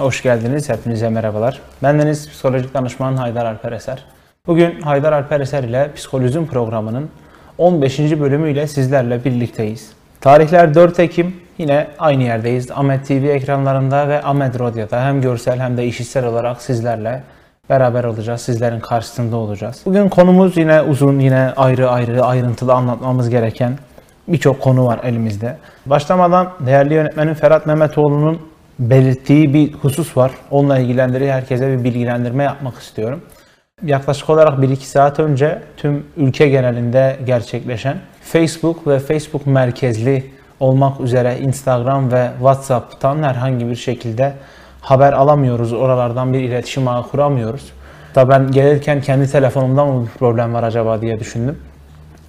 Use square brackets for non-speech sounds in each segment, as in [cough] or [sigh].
Hoş geldiniz. Hepinize merhabalar. Bendeniz psikolojik danışman Haydar Alper Eser. Bugün Haydar Alper Eser ile Psikolojim programının 15. bölümüyle sizlerle birlikteyiz. Tarihler 4 Ekim. Yine aynı yerdeyiz. Ahmet TV ekranlarında ve Ahmet Radyo'da hem görsel hem de işitsel olarak sizlerle beraber olacağız. Sizlerin karşısında olacağız. Bugün konumuz yine uzun, yine ayrı ayrı ayrıntılı anlatmamız gereken birçok konu var elimizde. Başlamadan değerli yönetmenim Ferhat Mehmetoğlu'nun belirttiği bir husus var. Onunla ilgilendirici herkese bir bilgilendirme yapmak istiyorum. Yaklaşık olarak 1-2 saat önce tüm ülke genelinde gerçekleşen Facebook ve Facebook merkezli olmak üzere Instagram ve WhatsApp'tan herhangi bir şekilde haber alamıyoruz. Oralardan bir iletişim ağı kuramıyoruz. Da ben gelirken kendi telefonumdan mı bir problem var acaba diye düşündüm.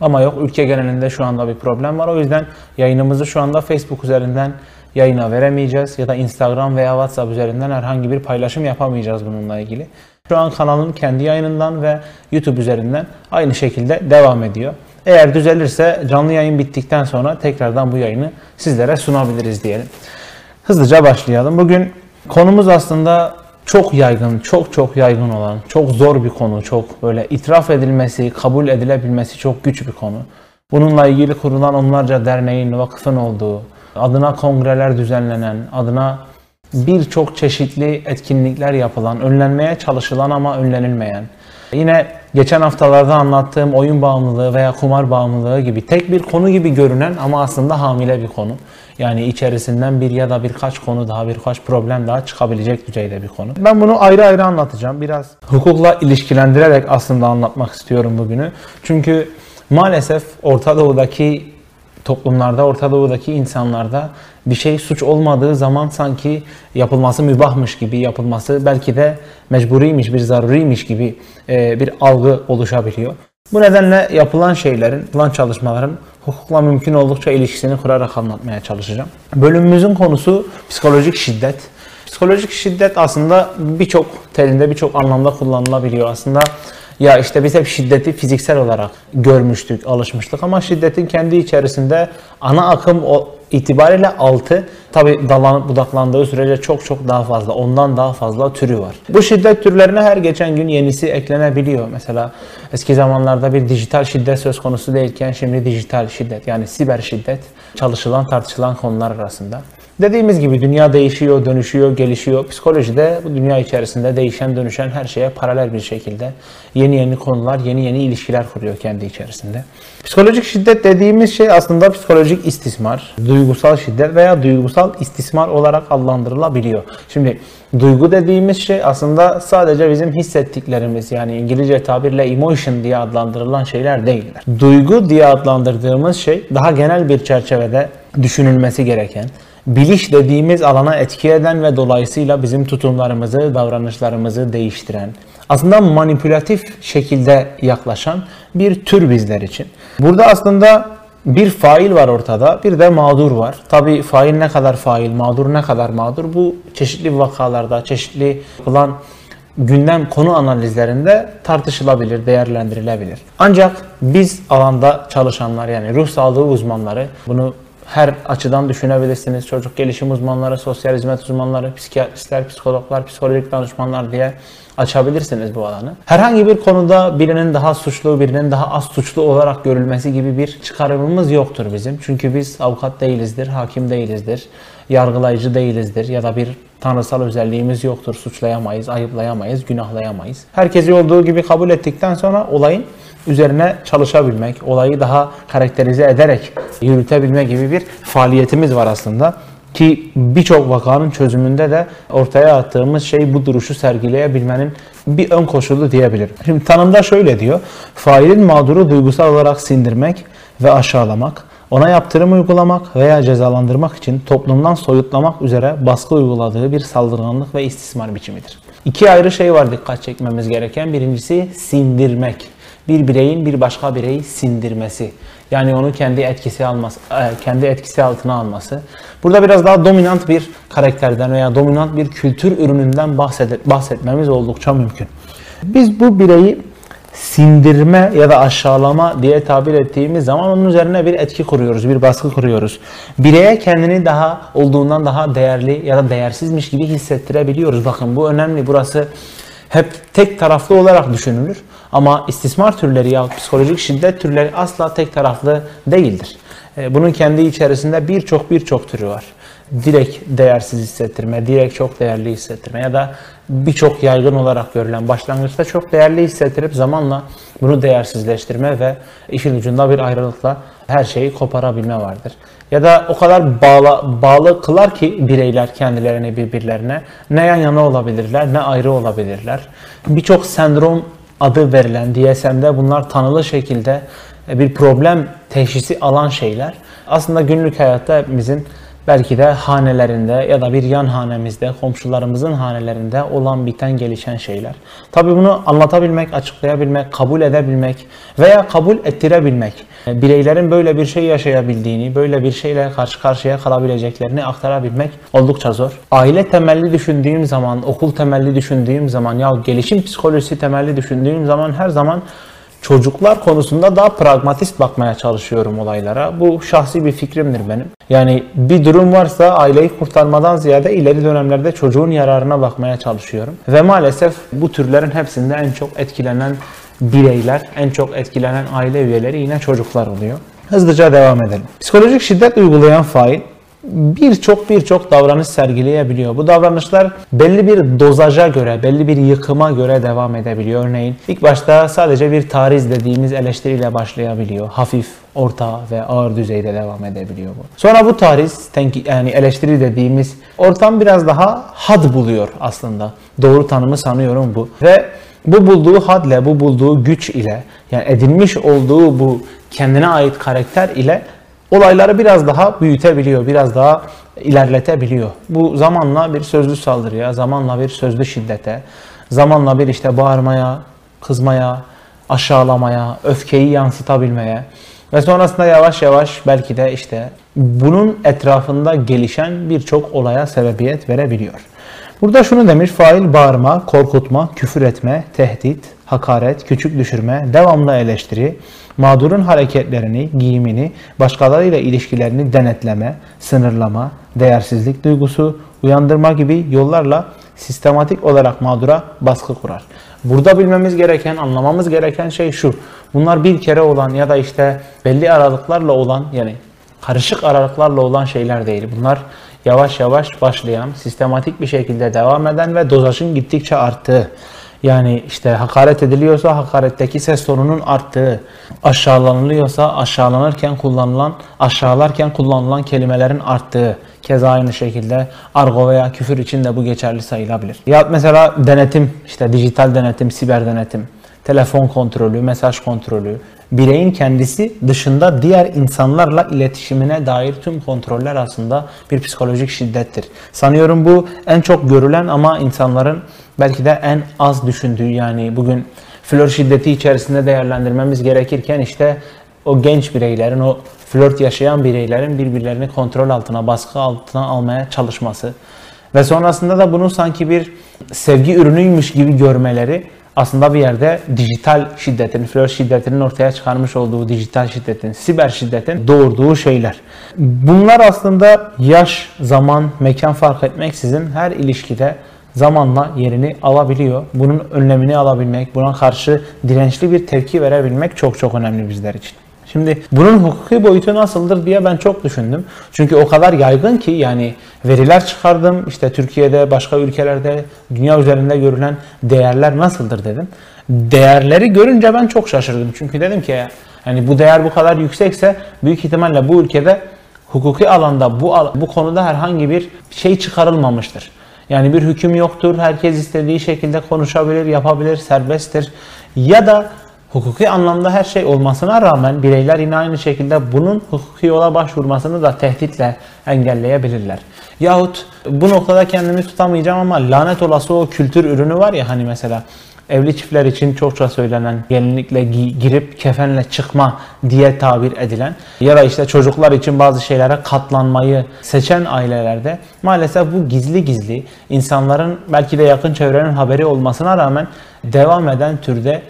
Ama yok ülke genelinde şu anda bir problem var. O yüzden yayınımızı şu anda Facebook üzerinden yayına veremeyeceğiz ya da Instagram veya WhatsApp üzerinden herhangi bir paylaşım yapamayacağız bununla ilgili. Şu an kanalın kendi yayınından ve YouTube üzerinden aynı şekilde devam ediyor. Eğer düzelirse canlı yayın bittikten sonra tekrardan bu yayını sizlere sunabiliriz diyelim. Hızlıca başlayalım. Bugün konumuz aslında çok yaygın, çok çok yaygın olan, çok zor bir konu, çok böyle itiraf edilmesi, kabul edilebilmesi çok güç bir konu. Bununla ilgili kurulan onlarca derneğin, vakıfın olduğu, adına kongreler düzenlenen, adına birçok çeşitli etkinlikler yapılan, önlenmeye çalışılan ama önlenilmeyen, yine geçen haftalarda anlattığım oyun bağımlılığı veya kumar bağımlılığı gibi tek bir konu gibi görünen ama aslında hamile bir konu. Yani içerisinden bir ya da birkaç konu daha, birkaç problem daha çıkabilecek düzeyde bir konu. Ben bunu ayrı ayrı anlatacağım. Biraz hukukla ilişkilendirerek aslında anlatmak istiyorum bugünü. Çünkü maalesef Orta Doğu'daki toplumlarda, Orta Doğu'daki insanlarda bir şey suç olmadığı zaman sanki yapılması mübahmış gibi, yapılması belki de mecburiymiş, bir zaruriymiş gibi e, bir algı oluşabiliyor. Bu nedenle yapılan şeylerin, yapılan çalışmaların hukukla mümkün oldukça ilişkisini kurarak anlatmaya çalışacağım. Bölümümüzün konusu psikolojik şiddet. Psikolojik şiddet aslında birçok telinde, birçok anlamda kullanılabiliyor. Aslında ya işte biz hep şiddeti fiziksel olarak görmüştük, alışmıştık ama şiddetin kendi içerisinde ana akım itibariyle altı tabi dalanıp budaklandığı sürece çok çok daha fazla, ondan daha fazla türü var. Bu şiddet türlerine her geçen gün yenisi eklenebiliyor. Mesela eski zamanlarda bir dijital şiddet söz konusu değilken şimdi dijital şiddet yani siber şiddet çalışılan tartışılan konular arasında. Dediğimiz gibi dünya değişiyor, dönüşüyor, gelişiyor. Psikoloji de bu dünya içerisinde değişen, dönüşen her şeye paralel bir şekilde yeni yeni konular, yeni yeni ilişkiler kuruyor kendi içerisinde. Psikolojik şiddet dediğimiz şey aslında psikolojik istismar, duygusal şiddet veya duygusal istismar olarak adlandırılabiliyor. Şimdi duygu dediğimiz şey aslında sadece bizim hissettiklerimiz yani İngilizce tabirle emotion diye adlandırılan şeyler değiller. Duygu diye adlandırdığımız şey daha genel bir çerçevede düşünülmesi gereken, biliş dediğimiz alana etki eden ve dolayısıyla bizim tutumlarımızı, davranışlarımızı değiştiren, aslında manipülatif şekilde yaklaşan bir tür bizler için. Burada aslında bir fail var ortada, bir de mağdur var. Tabi fail ne kadar fail, mağdur ne kadar mağdur bu çeşitli vakalarda, çeşitli yapılan gündem konu analizlerinde tartışılabilir, değerlendirilebilir. Ancak biz alanda çalışanlar yani ruh sağlığı uzmanları bunu her açıdan düşünebilirsiniz. Çocuk gelişim uzmanları, sosyal hizmet uzmanları, psikiyatristler, psikologlar, psikolojik danışmanlar diye açabilirsiniz bu alanı. Herhangi bir konuda birinin daha suçlu, birinin daha az suçlu olarak görülmesi gibi bir çıkarımımız yoktur bizim. Çünkü biz avukat değilizdir, hakim değilizdir, yargılayıcı değilizdir ya da bir tanrısal özelliğimiz yoktur. Suçlayamayız, ayıplayamayız, günahlayamayız. Herkesi olduğu gibi kabul ettikten sonra olayın üzerine çalışabilmek, olayı daha karakterize ederek yürütebilme gibi bir faaliyetimiz var aslında. Ki birçok vakanın çözümünde de ortaya attığımız şey bu duruşu sergileyebilmenin bir ön koşulu diyebilirim. Şimdi tanımda şöyle diyor. Failin mağduru duygusal olarak sindirmek ve aşağılamak, ona yaptırım uygulamak veya cezalandırmak için toplumdan soyutlamak üzere baskı uyguladığı bir saldırganlık ve istismar biçimidir. İki ayrı şey var dikkat çekmemiz gereken. Birincisi sindirmek bir bireyin bir başka bireyi sindirmesi. Yani onu kendi etkisi alması, e, kendi etkisi altına alması. Burada biraz daha dominant bir karakterden veya dominant bir kültür ürününden bahset, bahsetmemiz oldukça mümkün. Biz bu bireyi sindirme ya da aşağılama diye tabir ettiğimiz zaman onun üzerine bir etki kuruyoruz, bir baskı kuruyoruz. Bireye kendini daha olduğundan daha değerli ya da değersizmiş gibi hissettirebiliyoruz. Bakın bu önemli. Burası hep tek taraflı olarak düşünülür. Ama istismar türleri ya psikolojik şiddet türleri asla tek taraflı değildir. E, bunun kendi içerisinde birçok birçok türü var. Direkt değersiz hissettirme, direkt çok değerli hissettirme ya da birçok yaygın olarak görülen başlangıçta çok değerli hissettirip zamanla bunu değersizleştirme ve işin ucunda bir ayrılıkla her şeyi koparabilme vardır. Ya da o kadar bağlı, bağlı kılar ki bireyler kendilerini birbirlerine ne yan yana olabilirler ne ayrı olabilirler. Birçok sendrom adı verilen DSM'de bunlar tanılı şekilde bir problem teşhisi alan şeyler. Aslında günlük hayatta hepimizin belki de hanelerinde ya da bir yan hanemizde, komşularımızın hanelerinde olan biten gelişen şeyler. Tabii bunu anlatabilmek, açıklayabilmek, kabul edebilmek veya kabul ettirebilmek, bireylerin böyle bir şey yaşayabildiğini, böyle bir şeyle karşı karşıya kalabileceklerini aktarabilmek oldukça zor. Aile temelli düşündüğüm zaman, okul temelli düşündüğüm zaman, ya gelişim psikolojisi temelli düşündüğüm zaman her zaman çocuklar konusunda daha pragmatist bakmaya çalışıyorum olaylara. Bu şahsi bir fikrimdir benim. Yani bir durum varsa aileyi kurtarmadan ziyade ileri dönemlerde çocuğun yararına bakmaya çalışıyorum. Ve maalesef bu türlerin hepsinde en çok etkilenen bireyler, en çok etkilenen aile üyeleri yine çocuklar oluyor. Hızlıca devam edelim. Psikolojik şiddet uygulayan fail birçok birçok davranış sergileyebiliyor. Bu davranışlar belli bir dozaja göre, belli bir yıkıma göre devam edebiliyor. Örneğin ilk başta sadece bir tariz dediğimiz eleştiriyle başlayabiliyor. Hafif, orta ve ağır düzeyde devam edebiliyor bu. Sonra bu tariz, yani eleştiri dediğimiz ortam biraz daha had buluyor aslında. Doğru tanımı sanıyorum bu. Ve bu bulduğu hadle, bu bulduğu güç ile, yani edinmiş olduğu bu kendine ait karakter ile olayları biraz daha büyütebiliyor, biraz daha ilerletebiliyor. Bu zamanla bir sözlü saldırıya, zamanla bir sözlü şiddete, zamanla bir işte bağırmaya, kızmaya, aşağılamaya, öfkeyi yansıtabilmeye ve sonrasında yavaş yavaş belki de işte bunun etrafında gelişen birçok olaya sebebiyet verebiliyor. Burada şunu demiş, fail bağırma, korkutma, küfür etme, tehdit, hakaret, küçük düşürme, devamlı eleştiri, mağdurun hareketlerini, giyimini, başkalarıyla ilişkilerini denetleme, sınırlama, değersizlik duygusu, uyandırma gibi yollarla sistematik olarak mağdura baskı kurar. Burada bilmemiz gereken, anlamamız gereken şey şu. Bunlar bir kere olan ya da işte belli aralıklarla olan yani karışık aralıklarla olan şeyler değil. Bunlar yavaş yavaş başlayan, sistematik bir şekilde devam eden ve dozajın gittikçe arttığı yani işte hakaret ediliyorsa hakaretteki ses tonunun arttığı, aşağılanılıyorsa aşağılanırken kullanılan, aşağılarken kullanılan kelimelerin arttığı, keza aynı şekilde argo veya küfür için de bu geçerli sayılabilir. Ya mesela denetim, işte dijital denetim, siber denetim, telefon kontrolü, mesaj kontrolü, bireyin kendisi dışında diğer insanlarla iletişimine dair tüm kontroller aslında bir psikolojik şiddettir. Sanıyorum bu en çok görülen ama insanların belki de en az düşündüğü yani bugün flör şiddeti içerisinde değerlendirmemiz gerekirken işte o genç bireylerin, o flört yaşayan bireylerin birbirlerini kontrol altına, baskı altına almaya çalışması ve sonrasında da bunu sanki bir sevgi ürünüymüş gibi görmeleri aslında bir yerde dijital şiddetin, flör şiddetinin ortaya çıkarmış olduğu dijital şiddetin, siber şiddetin doğurduğu şeyler. Bunlar aslında yaş, zaman, mekan fark etmeksizin her ilişkide zamanla yerini alabiliyor. Bunun önlemini alabilmek, buna karşı dirençli bir tepki verebilmek çok çok önemli bizler için. Şimdi bunun hukuki boyutu nasıldır diye ben çok düşündüm. Çünkü o kadar yaygın ki yani veriler çıkardım. İşte Türkiye'de, başka ülkelerde, dünya üzerinde görülen değerler nasıldır dedim. Değerleri görünce ben çok şaşırdım. Çünkü dedim ki yani bu değer bu kadar yüksekse büyük ihtimalle bu ülkede hukuki alanda bu bu konuda herhangi bir şey çıkarılmamıştır. Yani bir hüküm yoktur. Herkes istediği şekilde konuşabilir, yapabilir, serbesttir. Ya da hukuki anlamda her şey olmasına rağmen bireyler yine aynı şekilde bunun hukuki yola başvurmasını da tehditle engelleyebilirler. Yahut bu noktada kendimi tutamayacağım ama lanet olası o kültür ürünü var ya hani mesela evli çiftler için çokça söylenen gelinlikle girip kefenle çıkma diye tabir edilen ya da işte çocuklar için bazı şeylere katlanmayı seçen ailelerde maalesef bu gizli gizli insanların belki de yakın çevrenin haberi olmasına rağmen devam eden türde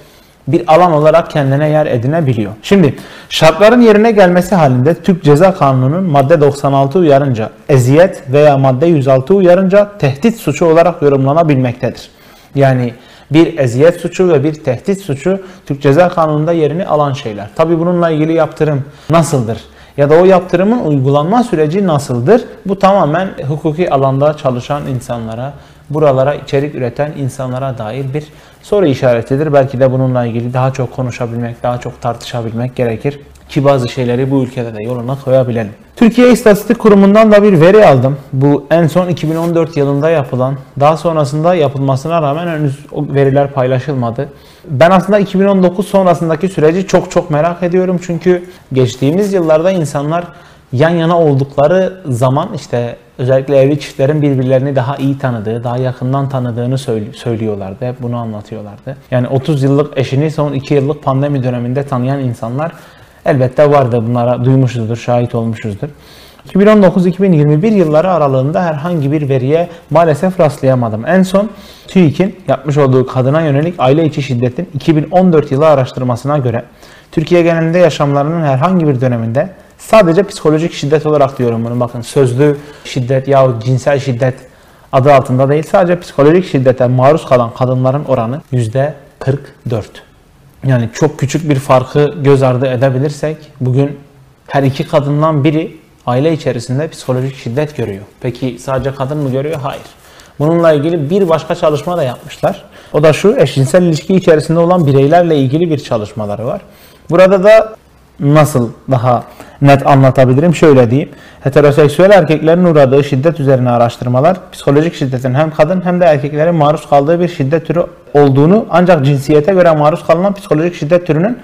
bir alan olarak kendine yer edinebiliyor. Şimdi şartların yerine gelmesi halinde Türk Ceza Kanunu'nun madde 96 uyarınca eziyet veya madde 106 uyarınca tehdit suçu olarak yorumlanabilmektedir. Yani bir eziyet suçu ve bir tehdit suçu Türk Ceza Kanunu'nda yerini alan şeyler. Tabi bununla ilgili yaptırım nasıldır? Ya da o yaptırımın uygulanma süreci nasıldır? Bu tamamen hukuki alanda çalışan insanlara, buralara içerik üreten insanlara dair bir soru işaretidir. Belki de bununla ilgili daha çok konuşabilmek, daha çok tartışabilmek gerekir ki bazı şeyleri bu ülkede de yoluna koyabilelim. Türkiye İstatistik Kurumu'ndan da bir veri aldım. Bu en son 2014 yılında yapılan, daha sonrasında yapılmasına rağmen henüz o veriler paylaşılmadı. Ben aslında 2019 sonrasındaki süreci çok çok merak ediyorum. Çünkü geçtiğimiz yıllarda insanlar yan yana oldukları zaman işte özellikle evli çiftlerin birbirlerini daha iyi tanıdığı, daha yakından tanıdığını söylüyorlardı. Hep bunu anlatıyorlardı. Yani 30 yıllık eşini son 2 yıllık pandemi döneminde tanıyan insanlar elbette vardı. Bunlara duymuşuzdur, şahit olmuşuzdur. 2019-2021 yılları aralığında herhangi bir veriye maalesef rastlayamadım. En son TÜİK'in yapmış olduğu kadına yönelik aile içi şiddetin 2014 yılı araştırmasına göre Türkiye genelinde yaşamlarının herhangi bir döneminde sadece psikolojik şiddet olarak diyorum bunu bakın sözlü şiddet yahut cinsel şiddet adı altında değil sadece psikolojik şiddete maruz kalan kadınların oranı %44. Yani çok küçük bir farkı göz ardı edebilirsek bugün her iki kadından biri aile içerisinde psikolojik şiddet görüyor. Peki sadece kadın mı görüyor? Hayır. Bununla ilgili bir başka çalışma da yapmışlar. O da şu eşcinsel ilişki içerisinde olan bireylerle ilgili bir çalışmaları var. Burada da nasıl daha net anlatabilirim? Şöyle diyeyim. Heteroseksüel erkeklerin uğradığı şiddet üzerine araştırmalar, psikolojik şiddetin hem kadın hem de erkeklerin maruz kaldığı bir şiddet türü olduğunu ancak cinsiyete göre maruz kalınan psikolojik şiddet türünün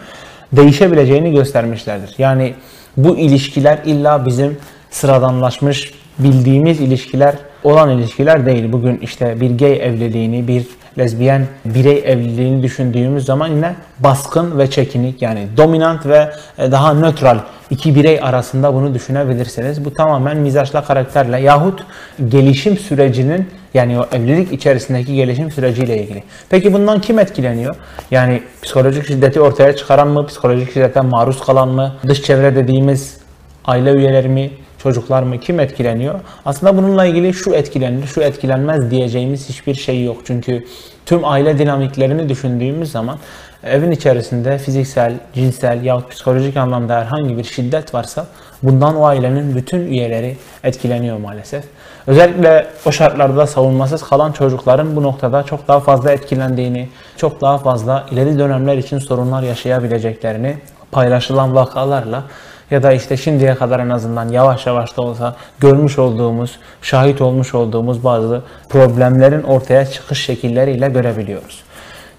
değişebileceğini göstermişlerdir. Yani bu ilişkiler illa bizim sıradanlaşmış bildiğimiz ilişkiler olan ilişkiler değil. Bugün işte bir gay evliliğini, bir lezbiyen birey evliliğini düşündüğümüz zaman yine baskın ve çekinik yani dominant ve e, daha nötral iki birey arasında bunu düşünebilirsiniz. Bu tamamen mizaçla karakterle yahut gelişim sürecinin yani o evlilik içerisindeki gelişim süreciyle ilgili. Peki bundan kim etkileniyor? Yani psikolojik şiddeti ortaya çıkaran mı, psikolojik şiddete maruz kalan mı, dış çevre dediğimiz aile üyeleri mi, çocuklar mı kim etkileniyor? Aslında bununla ilgili şu etkilenir, şu etkilenmez diyeceğimiz hiçbir şey yok. Çünkü tüm aile dinamiklerini düşündüğümüz zaman evin içerisinde fiziksel, cinsel yahut psikolojik anlamda herhangi bir şiddet varsa bundan o ailenin bütün üyeleri etkileniyor maalesef. Özellikle o şartlarda savunmasız kalan çocukların bu noktada çok daha fazla etkilendiğini, çok daha fazla ileri dönemler için sorunlar yaşayabileceklerini paylaşılan vakalarla ya da işte şimdiye kadar en azından yavaş yavaş da olsa görmüş olduğumuz, şahit olmuş olduğumuz bazı problemlerin ortaya çıkış şekilleriyle görebiliyoruz.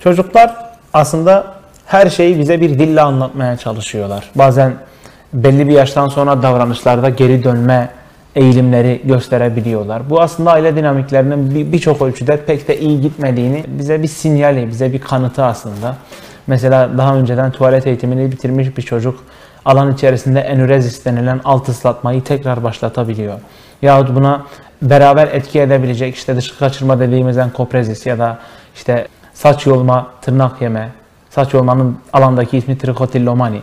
Çocuklar aslında her şeyi bize bir dille anlatmaya çalışıyorlar. Bazen belli bir yaştan sonra davranışlarda geri dönme eğilimleri gösterebiliyorlar. Bu aslında aile dinamiklerinin birçok ölçüde pek de iyi gitmediğini bize bir sinyali, bize bir kanıtı aslında. Mesela daha önceden tuvalet eğitimini bitirmiş bir çocuk alan içerisinde enürezis denilen alt ıslatmayı tekrar başlatabiliyor. Yahut buna beraber etki edebilecek işte dışkı kaçırma dediğimiz enkoprezis ya da işte saç yolma, tırnak yeme, saç yolmanın alandaki ismi trikotillomani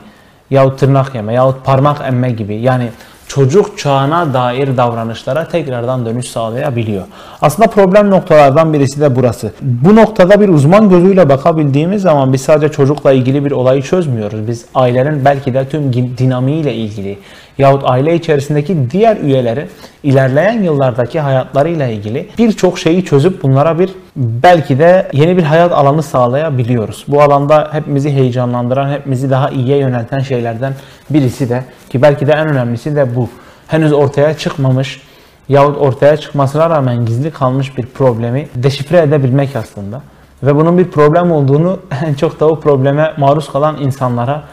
yahut tırnak yeme yahut parmak emme gibi yani çocuk çağına dair davranışlara tekrardan dönüş sağlayabiliyor. Aslında problem noktalardan birisi de burası. Bu noktada bir uzman gözüyle bakabildiğimiz zaman biz sadece çocukla ilgili bir olayı çözmüyoruz. Biz ailenin belki de tüm dinamiğiyle ilgili yahut aile içerisindeki diğer üyelerin ilerleyen yıllardaki hayatlarıyla ilgili birçok şeyi çözüp bunlara bir belki de yeni bir hayat alanı sağlayabiliyoruz. Bu alanda hepimizi heyecanlandıran, hepimizi daha iyiye yönelten şeylerden birisi de ki belki de en önemlisi de bu. Henüz ortaya çıkmamış yahut ortaya çıkmasına rağmen gizli kalmış bir problemi deşifre edebilmek aslında. Ve bunun bir problem olduğunu [laughs] en çok da o probleme maruz kalan insanlara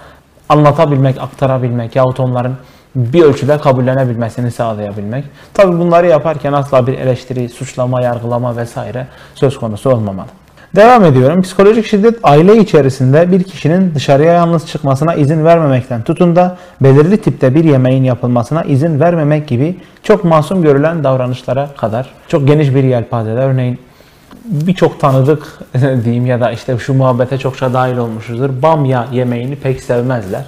anlatabilmek, aktarabilmek yahut onların bir ölçüde kabullenebilmesini sağlayabilmek. Tabi bunları yaparken asla bir eleştiri, suçlama, yargılama vesaire söz konusu olmamalı. Devam ediyorum. Psikolojik şiddet aile içerisinde bir kişinin dışarıya yalnız çıkmasına izin vermemekten tutun da belirli tipte bir yemeğin yapılmasına izin vermemek gibi çok masum görülen davranışlara kadar çok geniş bir yelpazede örneğin birçok tanıdık [laughs] diyeyim ya da işte şu muhabbete çokça dahil olmuşuzdur. Bamya yemeğini pek sevmezler.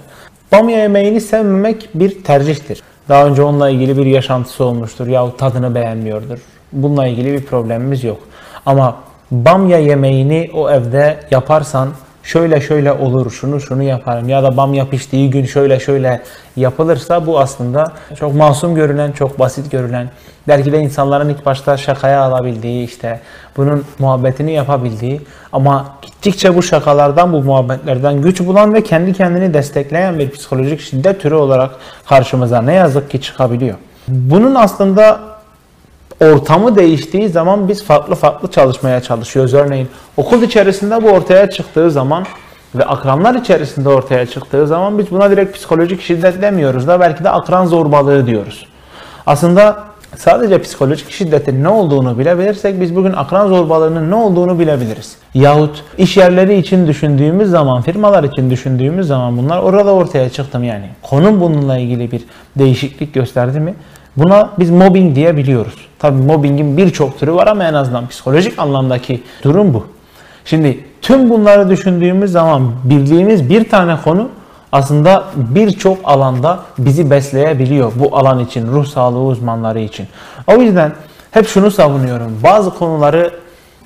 Bamya yemeğini sevmemek bir tercihtir. Daha önce onunla ilgili bir yaşantısı olmuştur yahut tadını beğenmiyordur. Bununla ilgili bir problemimiz yok. Ama bamya yemeğini o evde yaparsan şöyle şöyle olur, şunu şunu yaparım ya da bamya piştiği gün şöyle şöyle yapılırsa bu aslında çok masum görülen, çok basit görülen, belki de insanların ilk başta şakaya alabildiği işte bunun muhabbetini yapabildiği ama gittikçe bu şakalardan, bu muhabbetlerden güç bulan ve kendi kendini destekleyen bir psikolojik şiddet türü olarak karşımıza ne yazık ki çıkabiliyor. Bunun aslında ortamı değiştiği zaman biz farklı farklı çalışmaya çalışıyoruz. Örneğin okul içerisinde bu ortaya çıktığı zaman ve akranlar içerisinde ortaya çıktığı zaman biz buna direkt psikolojik şiddet demiyoruz da belki de akran zorbalığı diyoruz. Aslında sadece psikolojik şiddetin ne olduğunu bilebilirsek biz bugün akran zorbalığının ne olduğunu bilebiliriz. Yahut iş yerleri için düşündüğümüz zaman, firmalar için düşündüğümüz zaman bunlar orada ortaya çıktı mı yani? Konum bununla ilgili bir değişiklik gösterdi mi? Buna biz mobbing diyebiliyoruz. Tabi mobbingin birçok türü var ama en azından psikolojik anlamdaki durum bu. Şimdi tüm bunları düşündüğümüz zaman bildiğimiz bir tane konu aslında birçok alanda bizi besleyebiliyor bu alan için, ruh sağlığı uzmanları için. O yüzden hep şunu savunuyorum. Bazı konuları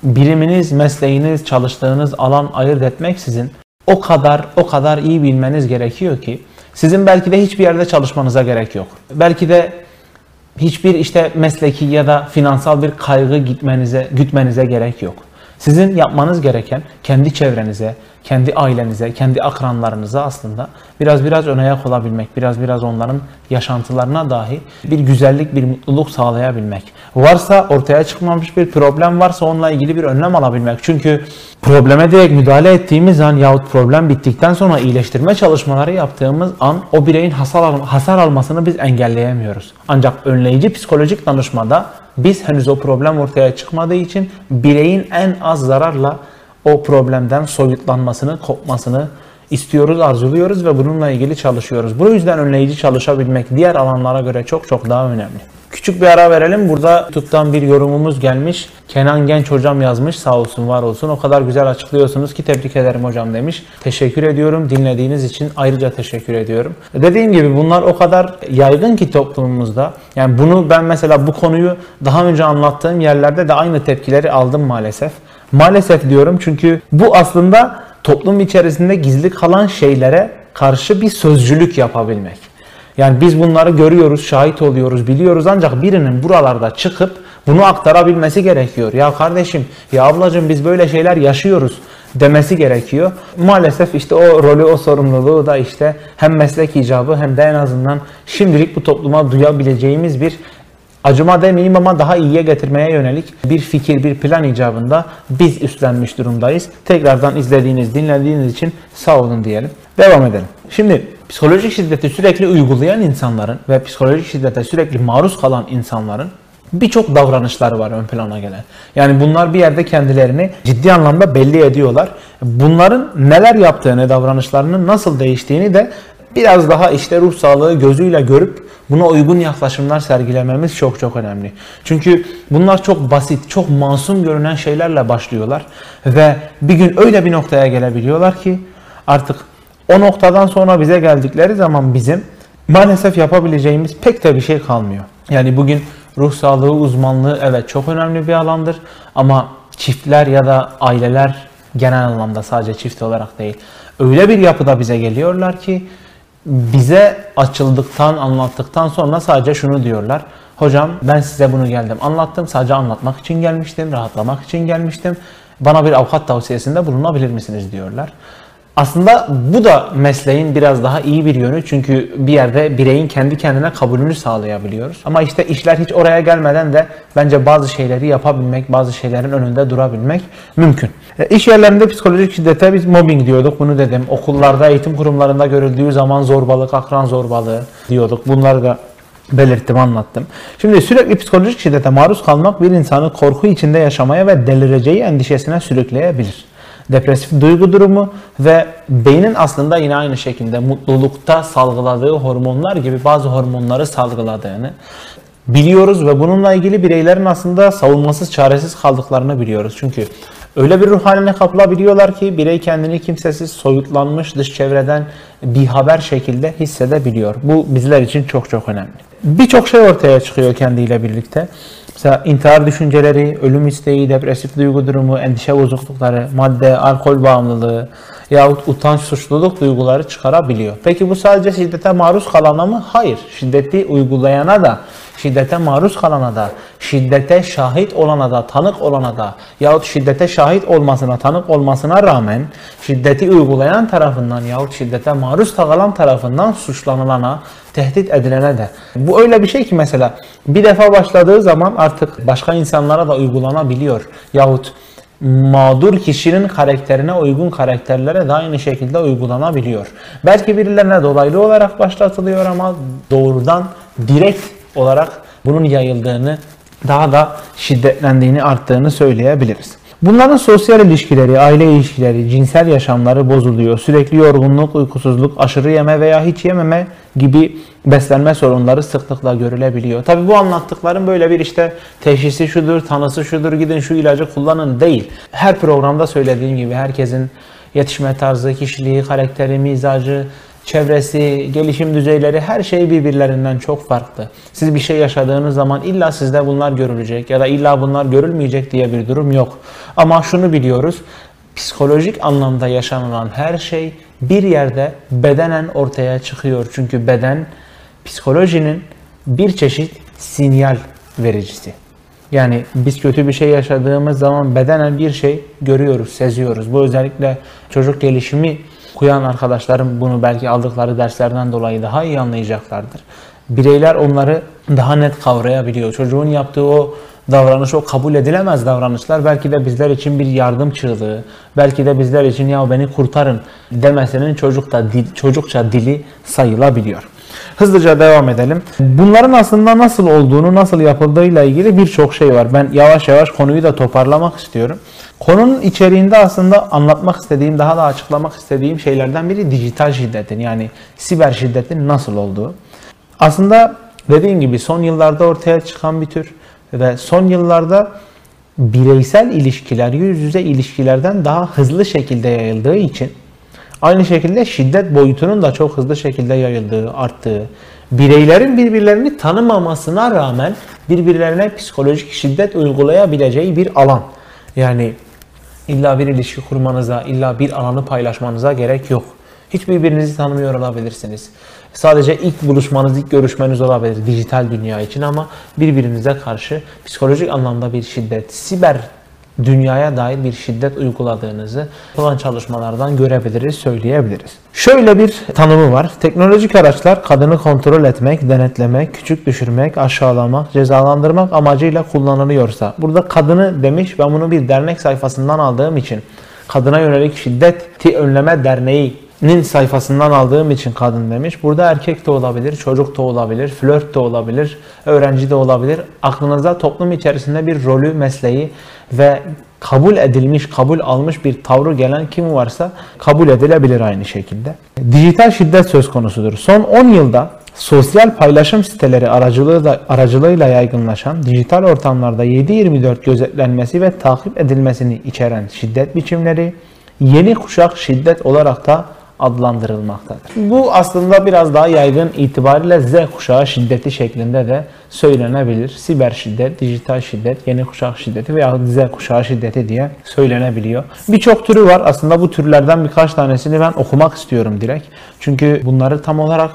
biriminiz, mesleğiniz, çalıştığınız alan ayırt etmeksizin o kadar o kadar iyi bilmeniz gerekiyor ki sizin belki de hiçbir yerde çalışmanıza gerek yok. Belki de hiçbir işte mesleki ya da finansal bir kaygı gitmenize, gütmenize gerek yok. Sizin yapmanız gereken kendi çevrenize, kendi ailenize, kendi akranlarınıza aslında biraz biraz ön ayak olabilmek, biraz biraz onların yaşantılarına dahi bir güzellik, bir mutluluk sağlayabilmek. Varsa ortaya çıkmamış bir problem varsa onunla ilgili bir önlem alabilmek. Çünkü probleme direkt müdahale ettiğimiz an yahut problem bittikten sonra iyileştirme çalışmaları yaptığımız an o bireyin hasar, hasar almasını biz engelleyemiyoruz. Ancak önleyici psikolojik danışmada biz henüz o problem ortaya çıkmadığı için bireyin en az zararla o problemden soyutlanmasını, kopmasını istiyoruz, arzuluyoruz ve bununla ilgili çalışıyoruz. Bu yüzden önleyici çalışabilmek diğer alanlara göre çok çok daha önemli. Küçük bir ara verelim. Burada YouTube'dan bir yorumumuz gelmiş. Kenan Genç hocam yazmış. Sağ olsun, var olsun. O kadar güzel açıklıyorsunuz ki tebrik ederim hocam demiş. Teşekkür ediyorum. Dinlediğiniz için ayrıca teşekkür ediyorum. Dediğim gibi bunlar o kadar yaygın ki toplumumuzda. Yani bunu ben mesela bu konuyu daha önce anlattığım yerlerde de aynı tepkileri aldım maalesef. Maalesef diyorum çünkü bu aslında toplum içerisinde gizli kalan şeylere karşı bir sözcülük yapabilmek. Yani biz bunları görüyoruz, şahit oluyoruz, biliyoruz ancak birinin buralarda çıkıp bunu aktarabilmesi gerekiyor. Ya kardeşim, ya ablacığım biz böyle şeyler yaşıyoruz demesi gerekiyor. Maalesef işte o rolü, o sorumluluğu da işte hem meslek icabı hem de en azından şimdilik bu topluma duyabileceğimiz bir acıma demeyeyim ama daha iyiye getirmeye yönelik bir fikir, bir plan icabında biz üstlenmiş durumdayız. Tekrardan izlediğiniz, dinlediğiniz için sağ olun diyelim. Devam edelim. Şimdi psikolojik şiddeti sürekli uygulayan insanların ve psikolojik şiddete sürekli maruz kalan insanların birçok davranışları var ön plana gelen. Yani bunlar bir yerde kendilerini ciddi anlamda belli ediyorlar. Bunların neler yaptığını, davranışlarının nasıl değiştiğini de biraz daha işte ruh sağlığı gözüyle görüp buna uygun yaklaşımlar sergilememiz çok çok önemli. Çünkü bunlar çok basit, çok masum görünen şeylerle başlıyorlar ve bir gün öyle bir noktaya gelebiliyorlar ki artık o noktadan sonra bize geldikleri zaman bizim maalesef yapabileceğimiz pek de bir şey kalmıyor. Yani bugün ruh sağlığı uzmanlığı evet çok önemli bir alandır ama çiftler ya da aileler genel anlamda sadece çift olarak değil öyle bir yapıda bize geliyorlar ki bize açıldıktan, anlattıktan sonra sadece şunu diyorlar. Hocam ben size bunu geldim anlattım. Sadece anlatmak için gelmiştim, rahatlamak için gelmiştim. Bana bir avukat tavsiyesinde bulunabilir misiniz diyorlar. Aslında bu da mesleğin biraz daha iyi bir yönü çünkü bir yerde bireyin kendi kendine kabulünü sağlayabiliyoruz. Ama işte işler hiç oraya gelmeden de bence bazı şeyleri yapabilmek, bazı şeylerin önünde durabilmek mümkün. E, iş yerlerinde psikolojik şiddete biz mobbing diyorduk bunu dedim. Okullarda, eğitim kurumlarında görüldüğü zaman zorbalık, akran zorbalığı diyorduk. Bunları da belirttim, anlattım. Şimdi sürekli psikolojik şiddete maruz kalmak bir insanı korku içinde yaşamaya ve delireceği endişesine sürükleyebilir depresif duygu durumu ve beynin aslında yine aynı şekilde mutlulukta salgıladığı hormonlar gibi bazı hormonları salgıladığını, biliyoruz ve bununla ilgili bireylerin aslında savunmasız çaresiz kaldıklarını biliyoruz. Çünkü öyle bir ruh haline kapılabiliyorlar ki birey kendini kimsesiz, soyutlanmış, dış çevreden bir haber şekilde hissedebiliyor. Bu bizler için çok çok önemli. Birçok şey ortaya çıkıyor kendiyle birlikte. Mesela intihar düşünceleri, ölüm isteği, depresif duygu durumu, endişe bozuklukları, madde, alkol bağımlılığı yahut utanç, suçluluk duyguları çıkarabiliyor. Peki bu sadece şiddete maruz kalana mı? Hayır. Şiddeti uygulayana da, şiddete maruz kalana da, şiddete şahit olana da, tanık olana da yahut şiddete şahit olmasına, tanık olmasına rağmen şiddeti uygulayan tarafından yahut şiddete maruz kalan tarafından suçlanılana, tehdit edilene de. Bu öyle bir şey ki mesela bir defa başladığı zaman artık başka insanlara da uygulanabiliyor. Yahut mağdur kişinin karakterine uygun karakterlere de aynı şekilde uygulanabiliyor. Belki birilerine dolaylı olarak başlatılıyor ama doğrudan direkt olarak bunun yayıldığını daha da şiddetlendiğini arttığını söyleyebiliriz. Bunların sosyal ilişkileri, aile ilişkileri, cinsel yaşamları bozuluyor. Sürekli yorgunluk, uykusuzluk, aşırı yeme veya hiç yememe gibi beslenme sorunları sıklıkla görülebiliyor. Tabi bu anlattıklarım böyle bir işte teşhisi şudur, tanısı şudur, gidin şu ilacı kullanın değil. Her programda söylediğim gibi herkesin yetişme tarzı, kişiliği, karakteri, mizacı, çevresi, gelişim düzeyleri her şey birbirlerinden çok farklı. Siz bir şey yaşadığınız zaman illa sizde bunlar görülecek ya da illa bunlar görülmeyecek diye bir durum yok. Ama şunu biliyoruz. Psikolojik anlamda yaşanılan her şey bir yerde bedenen ortaya çıkıyor. Çünkü beden psikolojinin bir çeşit sinyal vericisi. Yani biz kötü bir şey yaşadığımız zaman bedenen bir şey görüyoruz, seziyoruz. Bu özellikle çocuk gelişimi okuyan arkadaşlarım bunu belki aldıkları derslerden dolayı daha iyi anlayacaklardır. Bireyler onları daha net kavrayabiliyor. Çocuğun yaptığı o davranış, o kabul edilemez davranışlar belki de bizler için bir yardım çığlığı, belki de bizler için ya beni kurtarın demesinin çocukta dil, çocukça dili sayılabiliyor. Hızlıca devam edelim. Bunların aslında nasıl olduğunu, nasıl yapıldığıyla ilgili birçok şey var. Ben yavaş yavaş konuyu da toparlamak istiyorum. Konunun içeriğinde aslında anlatmak istediğim, daha da açıklamak istediğim şeylerden biri dijital şiddetin yani siber şiddetin nasıl olduğu. Aslında dediğim gibi son yıllarda ortaya çıkan bir tür ve son yıllarda bireysel ilişkiler yüz yüze ilişkilerden daha hızlı şekilde yayıldığı için aynı şekilde şiddet boyutunun da çok hızlı şekilde yayıldığı, arttığı, bireylerin birbirlerini tanımamasına rağmen birbirlerine psikolojik şiddet uygulayabileceği bir alan. Yani illa bir ilişki kurmanıza, illa bir alanı paylaşmanıza gerek yok. Hiç birbirinizi tanımıyor olabilirsiniz. Sadece ilk buluşmanız, ilk görüşmeniz olabilir dijital dünya için ama birbirinize karşı psikolojik anlamda bir şiddet, siber dünyaya dair bir şiddet uyguladığınızı yapılan çalışmalardan görebiliriz, söyleyebiliriz. Şöyle bir tanımı var. Teknolojik araçlar kadını kontrol etmek, denetlemek, küçük düşürmek, aşağılamak, cezalandırmak amacıyla kullanılıyorsa. Burada kadını demiş ben bunu bir dernek sayfasından aldığım için kadına yönelik şiddeti önleme derneği nin sayfasından aldığım için kadın demiş. Burada erkek de olabilir, çocuk da olabilir, flört de olabilir, öğrenci de olabilir. Aklınıza toplum içerisinde bir rolü, mesleği ve kabul edilmiş, kabul almış bir tavrı gelen kim varsa kabul edilebilir aynı şekilde. Dijital şiddet söz konusudur. Son 10 yılda sosyal paylaşım siteleri aracılığı aracılığıyla yaygınlaşan dijital ortamlarda 7-24 gözetlenmesi ve takip edilmesini içeren şiddet biçimleri yeni kuşak şiddet olarak da adlandırılmaktadır. Bu aslında biraz daha yaygın itibariyle Z kuşağı şiddeti şeklinde de söylenebilir. Siber şiddet, dijital şiddet, yeni kuşak şiddeti veya Z kuşağı şiddeti diye söylenebiliyor. Birçok türü var. Aslında bu türlerden birkaç tanesini ben okumak istiyorum direkt. Çünkü bunları tam olarak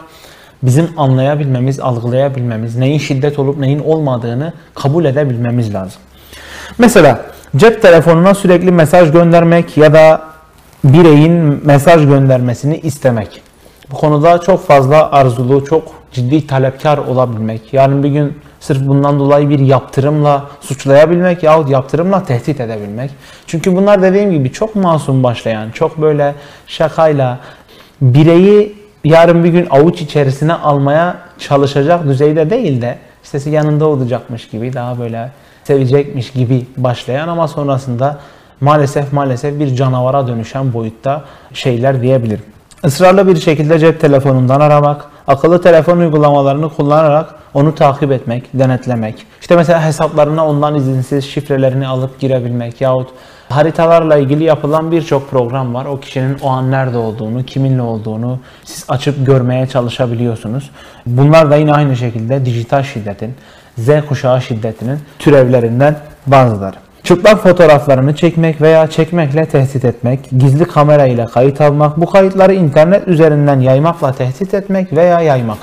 bizim anlayabilmemiz, algılayabilmemiz, neyin şiddet olup neyin olmadığını kabul edebilmemiz lazım. Mesela cep telefonuna sürekli mesaj göndermek ya da bireyin mesaj göndermesini istemek. Bu konuda çok fazla arzulu, çok ciddi talepkar olabilmek. Yarın bir gün sırf bundan dolayı bir yaptırımla suçlayabilmek yahut yaptırımla tehdit edebilmek. Çünkü bunlar dediğim gibi çok masum başlayan, çok böyle şakayla bireyi yarın bir gün avuç içerisine almaya çalışacak düzeyde değil de işte yanında olacakmış gibi daha böyle sevecekmiş gibi başlayan ama sonrasında maalesef maalesef bir canavara dönüşen boyutta şeyler diyebilirim. Israrlı bir şekilde cep telefonundan aramak, akıllı telefon uygulamalarını kullanarak onu takip etmek, denetlemek. İşte mesela hesaplarına ondan izinsiz şifrelerini alıp girebilmek yahut haritalarla ilgili yapılan birçok program var. O kişinin o an nerede olduğunu, kiminle olduğunu siz açıp görmeye çalışabiliyorsunuz. Bunlar da yine aynı şekilde dijital şiddetin, Z kuşağı şiddetinin türevlerinden bazıları. Çıplak fotoğraflarını çekmek veya çekmekle tehdit etmek, gizli kamera ile kayıt almak, bu kayıtları internet üzerinden yaymakla tehdit etmek veya yaymak.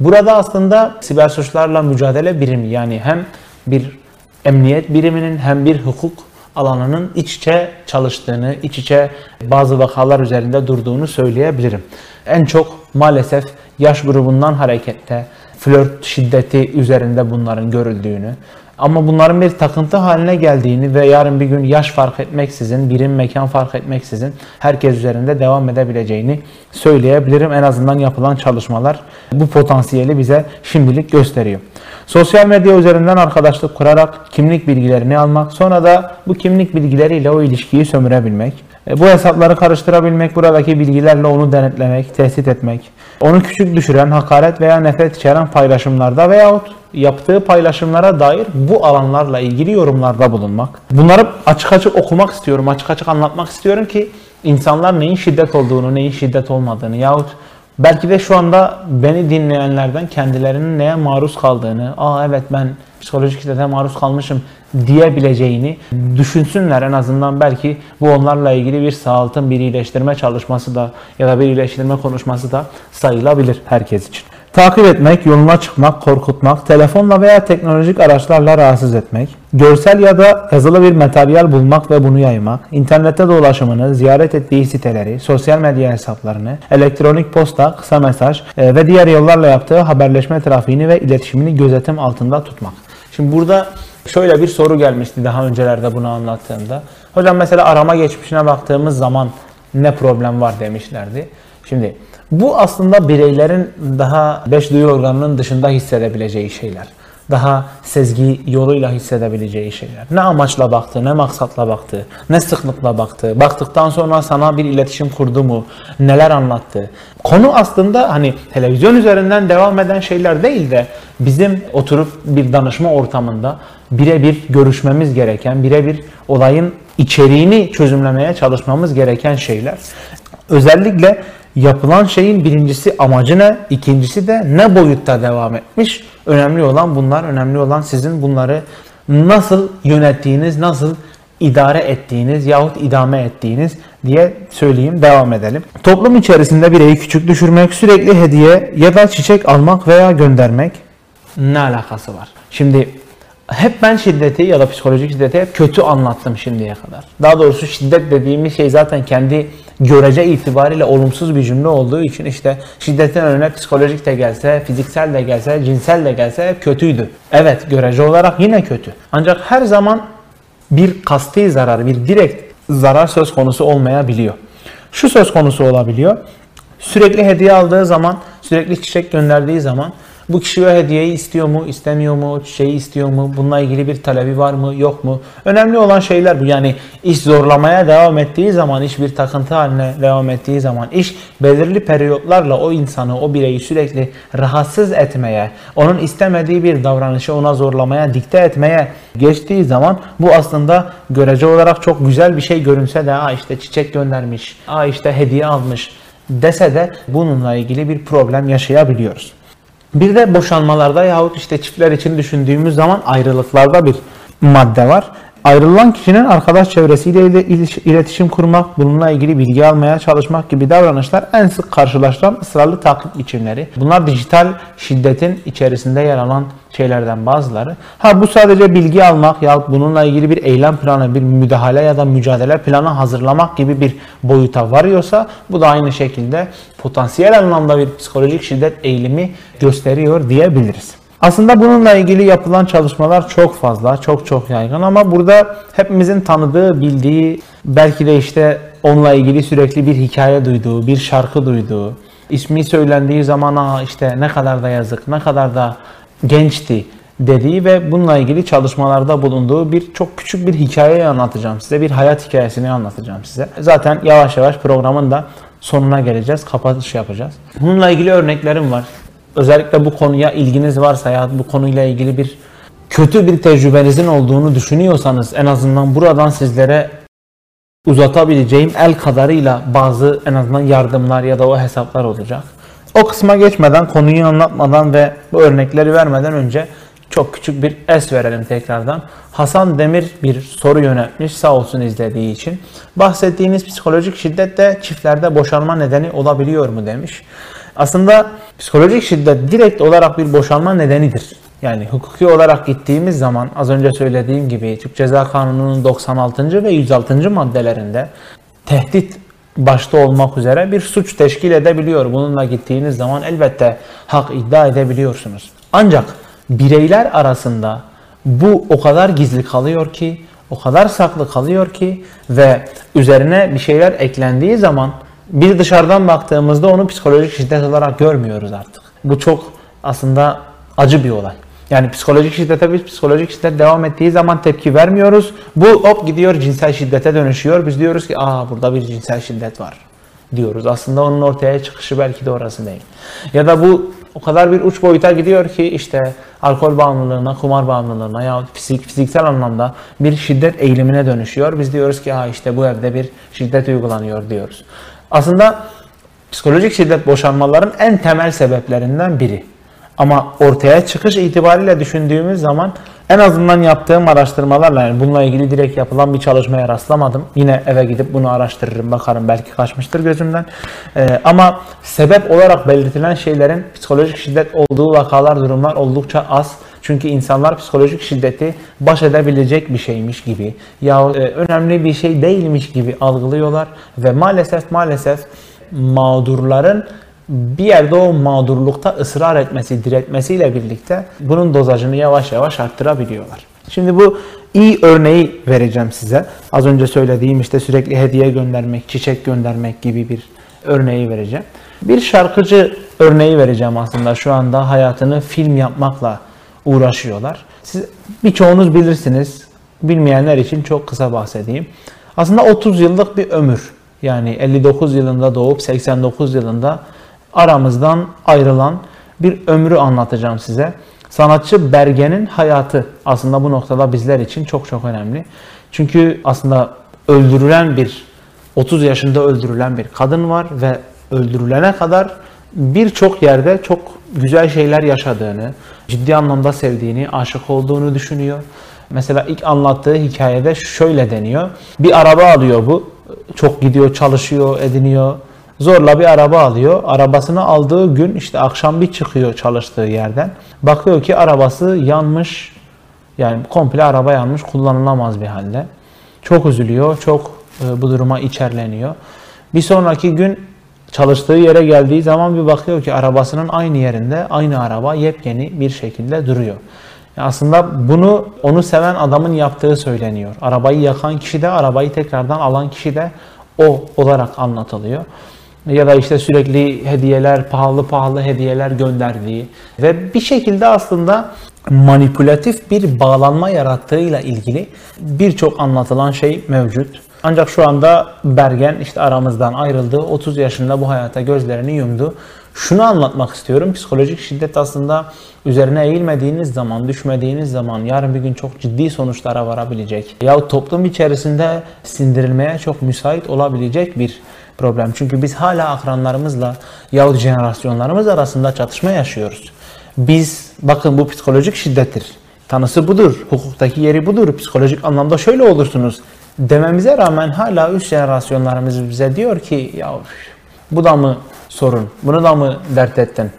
Burada aslında siber suçlarla mücadele birimi yani hem bir emniyet biriminin hem bir hukuk alanının iç içe çalıştığını, iç içe bazı vakalar üzerinde durduğunu söyleyebilirim. En çok maalesef yaş grubundan hareketle flört şiddeti üzerinde bunların görüldüğünü, ama bunların bir takıntı haline geldiğini ve yarın bir gün yaş fark etmeksizin, birim mekan fark etmeksizin herkes üzerinde devam edebileceğini söyleyebilirim. En azından yapılan çalışmalar bu potansiyeli bize şimdilik gösteriyor. Sosyal medya üzerinden arkadaşlık kurarak kimlik bilgilerini almak, sonra da bu kimlik bilgileriyle o ilişkiyi sömürebilmek, e, bu hesapları karıştırabilmek, buradaki bilgilerle onu denetlemek, tehdit etmek, onu küçük düşüren, hakaret veya nefret içeren paylaşımlarda veyahut yaptığı paylaşımlara dair bu alanlarla ilgili yorumlarda bulunmak. Bunları açık açık okumak istiyorum, açık açık anlatmak istiyorum ki insanlar neyin şiddet olduğunu, neyin şiddet olmadığını yahut belki de şu anda beni dinleyenlerden kendilerinin neye maruz kaldığını, aa evet ben psikolojik şiddete maruz kalmışım diyebileceğini düşünsünler en azından belki bu onlarla ilgili bir sağaltım, bir iyileştirme çalışması da ya da bir iyileştirme konuşması da sayılabilir herkes için. Takip etmek, yoluna çıkmak, korkutmak, telefonla veya teknolojik araçlarla rahatsız etmek, görsel ya da yazılı bir materyal bulmak ve bunu yaymak, internette dolaşımını, ziyaret ettiği siteleri, sosyal medya hesaplarını, elektronik posta, kısa mesaj e, ve diğer yollarla yaptığı haberleşme trafiğini ve iletişimini gözetim altında tutmak. Şimdi burada şöyle bir soru gelmişti daha öncelerde bunu anlattığımda. Hocam mesela arama geçmişine baktığımız zaman ne problem var demişlerdi. Şimdi bu aslında bireylerin daha beş duyu organının dışında hissedebileceği şeyler. Daha sezgi yoluyla hissedebileceği şeyler. Ne amaçla baktı, ne maksatla baktı, ne sıklıkla baktı. Baktıktan sonra sana bir iletişim kurdu mu, neler anlattı. Konu aslında hani televizyon üzerinden devam eden şeyler değil de bizim oturup bir danışma ortamında birebir görüşmemiz gereken, birebir olayın içeriğini çözümlemeye çalışmamız gereken şeyler. Özellikle yapılan şeyin birincisi amacı ne, ikincisi de ne boyutta devam etmiş. Önemli olan bunlar, önemli olan sizin bunları nasıl yönettiğiniz, nasıl idare ettiğiniz yahut idame ettiğiniz diye söyleyeyim devam edelim. Toplum içerisinde bireyi küçük düşürmek, sürekli hediye ya da çiçek almak veya göndermek ne alakası var? Şimdi hep ben şiddeti ya da psikolojik şiddeti hep kötü anlattım şimdiye kadar. Daha doğrusu şiddet dediğimiz şey zaten kendi görece itibariyle olumsuz bir cümle olduğu için işte şiddetin önüne psikolojik de gelse, fiziksel de gelse, cinsel de gelse hep kötüydü. Evet görece olarak yine kötü. Ancak her zaman bir kasti zarar, bir direkt zarar söz konusu olmayabiliyor. Şu söz konusu olabiliyor. Sürekli hediye aldığı zaman, sürekli çiçek gönderdiği zaman bu kişi o hediyeyi istiyor mu, istemiyor mu, şeyi istiyor mu, bununla ilgili bir talebi var mı, yok mu? Önemli olan şeyler bu. Yani iş zorlamaya devam ettiği zaman, iş bir takıntı haline devam ettiği zaman, iş belirli periyotlarla o insanı, o bireyi sürekli rahatsız etmeye, onun istemediği bir davranışı ona zorlamaya, dikte etmeye geçtiği zaman bu aslında görece olarak çok güzel bir şey görünse de Aa işte çiçek göndermiş, aa işte hediye almış dese de bununla ilgili bir problem yaşayabiliyoruz. Bir de boşanmalarda yahut işte çiftler için düşündüğümüz zaman ayrılıklarda bir madde var. Ayrılan kişinin arkadaş çevresiyle iletişim kurmak, bununla ilgili bilgi almaya çalışmak gibi davranışlar en sık karşılaşılan ısrarlı takip biçimleri. Bunlar dijital şiddetin içerisinde yer alan şeylerden bazıları. Ha bu sadece bilgi almak ya bununla ilgili bir eylem planı, bir müdahale ya da mücadele planı hazırlamak gibi bir boyuta varıyorsa bu da aynı şekilde potansiyel anlamda bir psikolojik şiddet eğilimi gösteriyor diyebiliriz. Aslında bununla ilgili yapılan çalışmalar çok fazla, çok çok yaygın ama burada hepimizin tanıdığı, bildiği, belki de işte onunla ilgili sürekli bir hikaye duyduğu, bir şarkı duyduğu, ismi söylendiği zaman Aa işte ne kadar da yazık, ne kadar da gençti dediği ve bununla ilgili çalışmalarda bulunduğu bir çok küçük bir hikayeyi anlatacağım size. Bir hayat hikayesini anlatacağım size. Zaten yavaş yavaş programın da sonuna geleceğiz. Kapatış yapacağız. Bununla ilgili örneklerim var. Özellikle bu konuya ilginiz varsa ya bu konuyla ilgili bir kötü bir tecrübenizin olduğunu düşünüyorsanız en azından buradan sizlere uzatabileceğim el kadarıyla bazı en azından yardımlar ya da o hesaplar olacak. O kısma geçmeden, konuyu anlatmadan ve bu örnekleri vermeden önce çok küçük bir es verelim tekrardan. Hasan Demir bir soru yönetmiş sağ olsun izlediği için. Bahsettiğiniz psikolojik şiddet de çiftlerde boşanma nedeni olabiliyor mu demiş. Aslında psikolojik şiddet direkt olarak bir boşanma nedenidir. Yani hukuki olarak gittiğimiz zaman az önce söylediğim gibi Türk Ceza Kanunu'nun 96. ve 106. maddelerinde tehdit başta olmak üzere bir suç teşkil edebiliyor. Bununla gittiğiniz zaman elbette hak iddia edebiliyorsunuz. Ancak bireyler arasında bu o kadar gizli kalıyor ki, o kadar saklı kalıyor ki ve üzerine bir şeyler eklendiği zaman bir dışarıdan baktığımızda onu psikolojik şiddet olarak görmüyoruz artık. Bu çok aslında acı bir olay. Yani psikolojik şiddete biz psikolojik şiddet devam ettiği zaman tepki vermiyoruz. Bu hop gidiyor cinsel şiddete dönüşüyor. Biz diyoruz ki aa burada bir cinsel şiddet var diyoruz. Aslında onun ortaya çıkışı belki de orası değil. Ya da bu o kadar bir uç boyuta gidiyor ki işte alkol bağımlılığına, kumar bağımlılığına ya fizik, fiziksel anlamda bir şiddet eğilimine dönüşüyor. Biz diyoruz ki ha işte bu evde bir şiddet uygulanıyor diyoruz. Aslında psikolojik şiddet boşanmaların en temel sebeplerinden biri. Ama ortaya çıkış itibariyle düşündüğümüz zaman en azından yaptığım araştırmalarla yani bununla ilgili direkt yapılan bir çalışmaya rastlamadım. Yine eve gidip bunu araştırırım bakarım belki kaçmıştır gözümden. Ee, ama sebep olarak belirtilen şeylerin psikolojik şiddet olduğu vakalar durumlar oldukça az. Çünkü insanlar psikolojik şiddeti baş edebilecek bir şeymiş gibi ya e, önemli bir şey değilmiş gibi algılıyorlar ve maalesef maalesef mağdurların bir yerde o mağdurlukta ısrar etmesi, diretmesiyle birlikte bunun dozajını yavaş yavaş arttırabiliyorlar. Şimdi bu iyi örneği vereceğim size. Az önce söylediğim işte sürekli hediye göndermek, çiçek göndermek gibi bir örneği vereceğim. Bir şarkıcı örneği vereceğim aslında şu anda hayatını film yapmakla uğraşıyorlar. Siz birçoğunuz bilirsiniz. Bilmeyenler için çok kısa bahsedeyim. Aslında 30 yıllık bir ömür. Yani 59 yılında doğup 89 yılında aramızdan ayrılan bir ömrü anlatacağım size. Sanatçı Bergen'in hayatı aslında bu noktada bizler için çok çok önemli. Çünkü aslında öldürülen bir 30 yaşında öldürülen bir kadın var ve öldürülene kadar birçok yerde çok güzel şeyler yaşadığını, ciddi anlamda sevdiğini, aşık olduğunu düşünüyor. Mesela ilk anlattığı hikayede şöyle deniyor. Bir araba alıyor bu. Çok gidiyor, çalışıyor, ediniyor Zorla bir araba alıyor. Arabasını aldığı gün işte akşam bir çıkıyor çalıştığı yerden. Bakıyor ki arabası yanmış. Yani komple araba yanmış, kullanılamaz bir halde. Çok üzülüyor, çok e, bu duruma içerleniyor. Bir sonraki gün çalıştığı yere geldiği zaman bir bakıyor ki arabasının aynı yerinde aynı araba yepyeni bir şekilde duruyor. Aslında bunu onu seven adamın yaptığı söyleniyor. Arabayı yakan kişi de arabayı tekrardan alan kişi de o olarak anlatılıyor ya da işte sürekli hediyeler, pahalı pahalı hediyeler gönderdiği ve bir şekilde aslında manipülatif bir bağlanma yarattığıyla ilgili birçok anlatılan şey mevcut. Ancak şu anda Bergen işte aramızdan ayrıldı. 30 yaşında bu hayata gözlerini yumdu. Şunu anlatmak istiyorum. Psikolojik şiddet aslında üzerine eğilmediğiniz zaman, düşmediğiniz zaman yarın bir gün çok ciddi sonuçlara varabilecek. Ya toplum içerisinde sindirilmeye çok müsait olabilecek bir problem. Çünkü biz hala akranlarımızla yahut jenerasyonlarımız arasında çatışma yaşıyoruz. Biz bakın bu psikolojik şiddettir. Tanısı budur. Hukuktaki yeri budur. Psikolojik anlamda şöyle olursunuz dememize rağmen hala üst jenerasyonlarımız bize diyor ki ya bu da mı sorun? Bunu da mı dert ettin?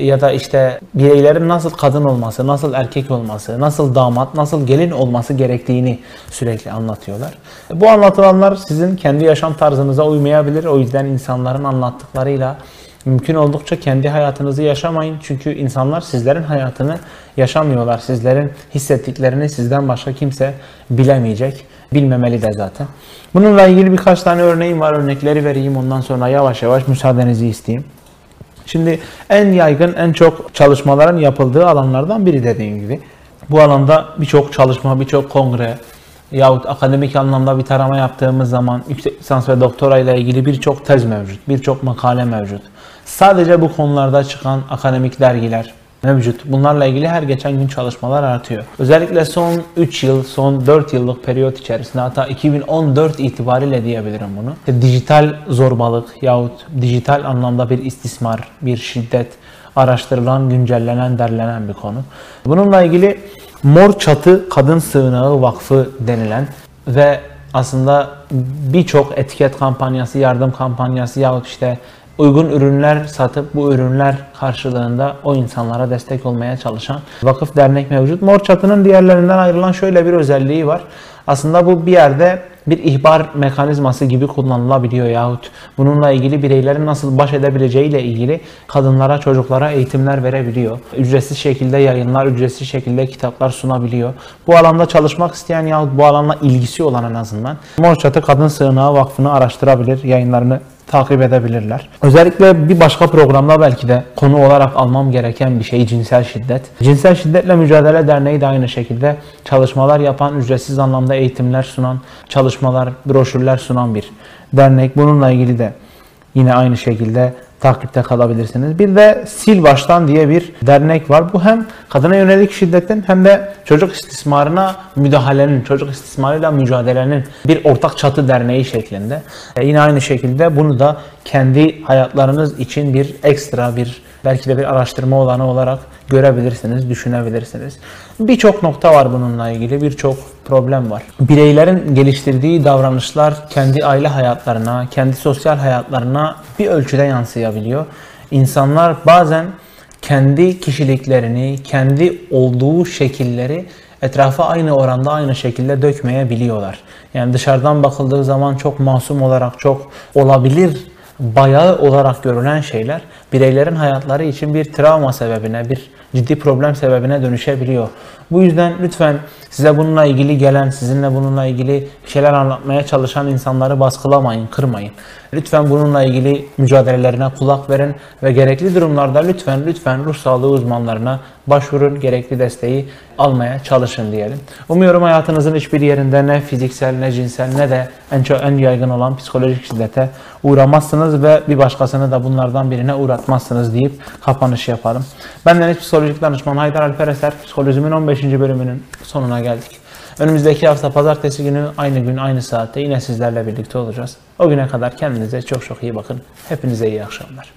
ya da işte bireylerin nasıl kadın olması, nasıl erkek olması, nasıl damat, nasıl gelin olması gerektiğini sürekli anlatıyorlar. Bu anlatılanlar sizin kendi yaşam tarzınıza uymayabilir. O yüzden insanların anlattıklarıyla mümkün oldukça kendi hayatınızı yaşamayın. Çünkü insanlar sizlerin hayatını yaşamıyorlar. Sizlerin hissettiklerini sizden başka kimse bilemeyecek. Bilmemeli de zaten. Bununla ilgili birkaç tane örneğim var. Örnekleri vereyim. Ondan sonra yavaş yavaş müsaadenizi isteyeyim. Şimdi en yaygın, en çok çalışmaların yapıldığı alanlardan biri dediğim gibi. Bu alanda birçok çalışma, birçok kongre yahut akademik anlamda bir tarama yaptığımız zaman yüksek lisans ve doktora ile ilgili birçok tez mevcut, birçok makale mevcut. Sadece bu konularda çıkan akademik dergiler mevcut. Bunlarla ilgili her geçen gün çalışmalar artıyor. Özellikle son 3 yıl, son 4 yıllık periyot içerisinde hatta 2014 itibariyle diyebilirim bunu. İşte dijital zorbalık yahut dijital anlamda bir istismar, bir şiddet araştırılan, güncellenen, derlenen bir konu. Bununla ilgili Mor Çatı Kadın Sığınağı Vakfı denilen ve aslında birçok etiket kampanyası, yardım kampanyası yahut işte uygun ürünler satıp bu ürünler karşılığında o insanlara destek olmaya çalışan vakıf dernek mevcut. Mor Çatı'nın diğerlerinden ayrılan şöyle bir özelliği var. Aslında bu bir yerde bir ihbar mekanizması gibi kullanılabiliyor yahut bununla ilgili bireylerin nasıl baş edebileceği ile ilgili kadınlara, çocuklara eğitimler verebiliyor. Ücretsiz şekilde yayınlar, ücretsiz şekilde kitaplar sunabiliyor. Bu alanda çalışmak isteyen yahut bu alanla ilgisi olan en azından Mor Çatı Kadın Sığınağı Vakfı'nı araştırabilir, yayınlarını takip edebilirler. Özellikle bir başka programda belki de konu olarak almam gereken bir şey cinsel şiddet. Cinsel Şiddetle Mücadele Derneği de aynı şekilde çalışmalar yapan, ücretsiz anlamda eğitimler sunan, çalışmalar, broşürler sunan bir dernek. Bununla ilgili de yine aynı şekilde takipte kalabilirsiniz. Bir de Sil Baştan diye bir dernek var. Bu hem kadına yönelik şiddetin hem de çocuk istismarına müdahalenin, çocuk istismarıyla mücadelenin bir ortak çatı derneği şeklinde. E yine aynı şekilde bunu da kendi hayatlarınız için bir ekstra bir belki de bir araştırma olanı olarak görebilirsiniz, düşünebilirsiniz. Birçok nokta var bununla ilgili, birçok problem var. Bireylerin geliştirdiği davranışlar kendi aile hayatlarına, kendi sosyal hayatlarına bir ölçüde yansıyabiliyor. İnsanlar bazen kendi kişiliklerini, kendi olduğu şekilleri etrafa aynı oranda aynı şekilde dökmeyebiliyorlar. Yani dışarıdan bakıldığı zaman çok masum olarak çok olabilir bayağı olarak görülen şeyler bireylerin hayatları için bir travma sebebine, bir ciddi problem sebebine dönüşebiliyor. Bu yüzden lütfen size bununla ilgili gelen, sizinle bununla ilgili şeyler anlatmaya çalışan insanları baskılamayın, kırmayın. Lütfen bununla ilgili mücadelelerine kulak verin ve gerekli durumlarda lütfen lütfen ruh sağlığı uzmanlarına başvurun, gerekli desteği almaya çalışın diyelim. Umuyorum hayatınızın hiçbir yerinde ne fiziksel ne cinsel ne de en çok en yaygın olan psikolojik şiddete uğramazsınız ve bir başkasını da bunlardan birine uğratmazsınız deyip kapanış yapalım. Bendeniz psikolojik danışman Haydar Alper Eser. Psikolojinin 15. bölümünün sonuna geldik. Önümüzdeki hafta pazartesi günü aynı gün aynı saatte yine sizlerle birlikte olacağız. O güne kadar kendinize çok çok iyi bakın. Hepinize iyi akşamlar.